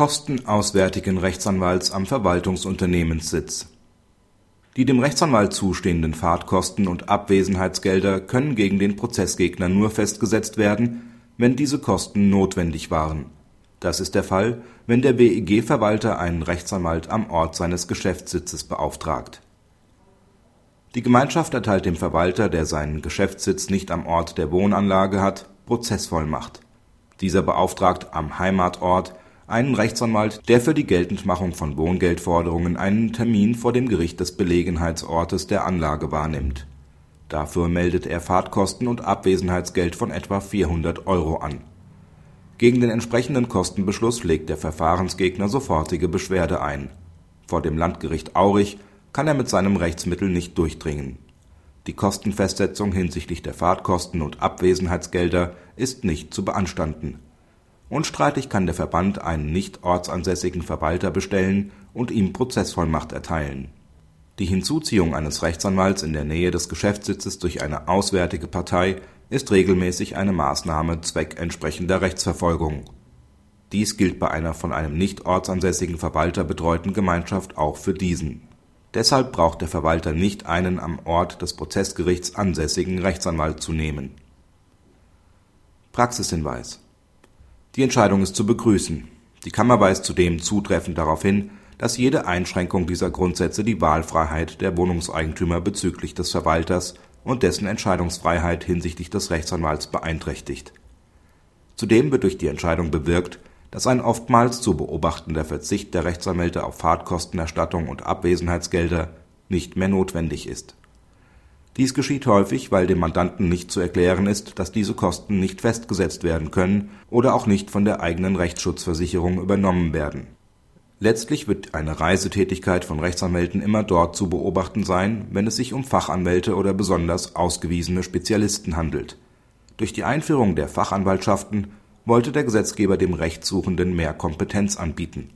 Kosten auswärtigen Rechtsanwalts am Verwaltungsunternehmenssitz. Die dem Rechtsanwalt zustehenden Fahrtkosten und Abwesenheitsgelder können gegen den Prozessgegner nur festgesetzt werden, wenn diese Kosten notwendig waren. Das ist der Fall, wenn der WEG-Verwalter einen Rechtsanwalt am Ort seines Geschäftssitzes beauftragt. Die Gemeinschaft erteilt dem Verwalter, der seinen Geschäftssitz nicht am Ort der Wohnanlage hat, Prozessvollmacht. Dieser beauftragt am Heimatort einen Rechtsanwalt, der für die Geltendmachung von Wohngeldforderungen einen Termin vor dem Gericht des Belegenheitsortes der Anlage wahrnimmt. Dafür meldet er Fahrtkosten und Abwesenheitsgeld von etwa 400 Euro an. Gegen den entsprechenden Kostenbeschluss legt der Verfahrensgegner sofortige Beschwerde ein. Vor dem Landgericht Aurich kann er mit seinem Rechtsmittel nicht durchdringen. Die Kostenfestsetzung hinsichtlich der Fahrtkosten und Abwesenheitsgelder ist nicht zu beanstanden Unstreitig kann der Verband einen nicht ortsansässigen Verwalter bestellen und ihm Prozessvollmacht erteilen. Die Hinzuziehung eines Rechtsanwalts in der Nähe des Geschäftssitzes durch eine auswärtige Partei ist regelmäßig eine Maßnahme zweckentsprechender Rechtsverfolgung. Dies gilt bei einer von einem nicht ortsansässigen Verwalter betreuten Gemeinschaft auch für diesen. Deshalb braucht der Verwalter nicht einen am Ort des Prozessgerichts ansässigen Rechtsanwalt zu nehmen. Praxishinweis die Entscheidung ist zu begrüßen. Die Kammer weist zudem zutreffend darauf hin, dass jede Einschränkung dieser Grundsätze die Wahlfreiheit der Wohnungseigentümer bezüglich des Verwalters und dessen Entscheidungsfreiheit hinsichtlich des Rechtsanwalts beeinträchtigt. Zudem wird durch die Entscheidung bewirkt, dass ein oftmals zu beobachtender Verzicht der Rechtsanwälte auf Fahrtkostenerstattung und Abwesenheitsgelder nicht mehr notwendig ist dies geschieht häufig, weil dem Mandanten nicht zu erklären ist, dass diese Kosten nicht festgesetzt werden können oder auch nicht von der eigenen Rechtsschutzversicherung übernommen werden. Letztlich wird eine Reisetätigkeit von Rechtsanwälten immer dort zu beobachten sein, wenn es sich um Fachanwälte oder besonders ausgewiesene Spezialisten handelt. Durch die Einführung der Fachanwaltschaften wollte der Gesetzgeber dem Rechtssuchenden mehr Kompetenz anbieten.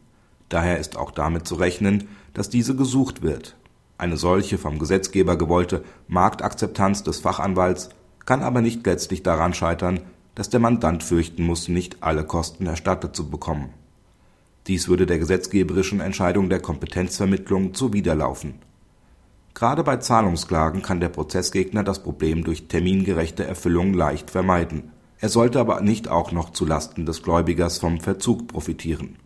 Daher ist auch damit zu rechnen, dass diese gesucht wird eine solche vom Gesetzgeber gewollte Marktakzeptanz des Fachanwalts kann aber nicht letztlich daran scheitern, dass der Mandant fürchten muss, nicht alle Kosten erstattet zu bekommen. Dies würde der gesetzgeberischen Entscheidung der Kompetenzvermittlung zuwiderlaufen. Gerade bei Zahlungsklagen kann der Prozessgegner das Problem durch termingerechte Erfüllung leicht vermeiden. Er sollte aber nicht auch noch zu Lasten des Gläubigers vom Verzug profitieren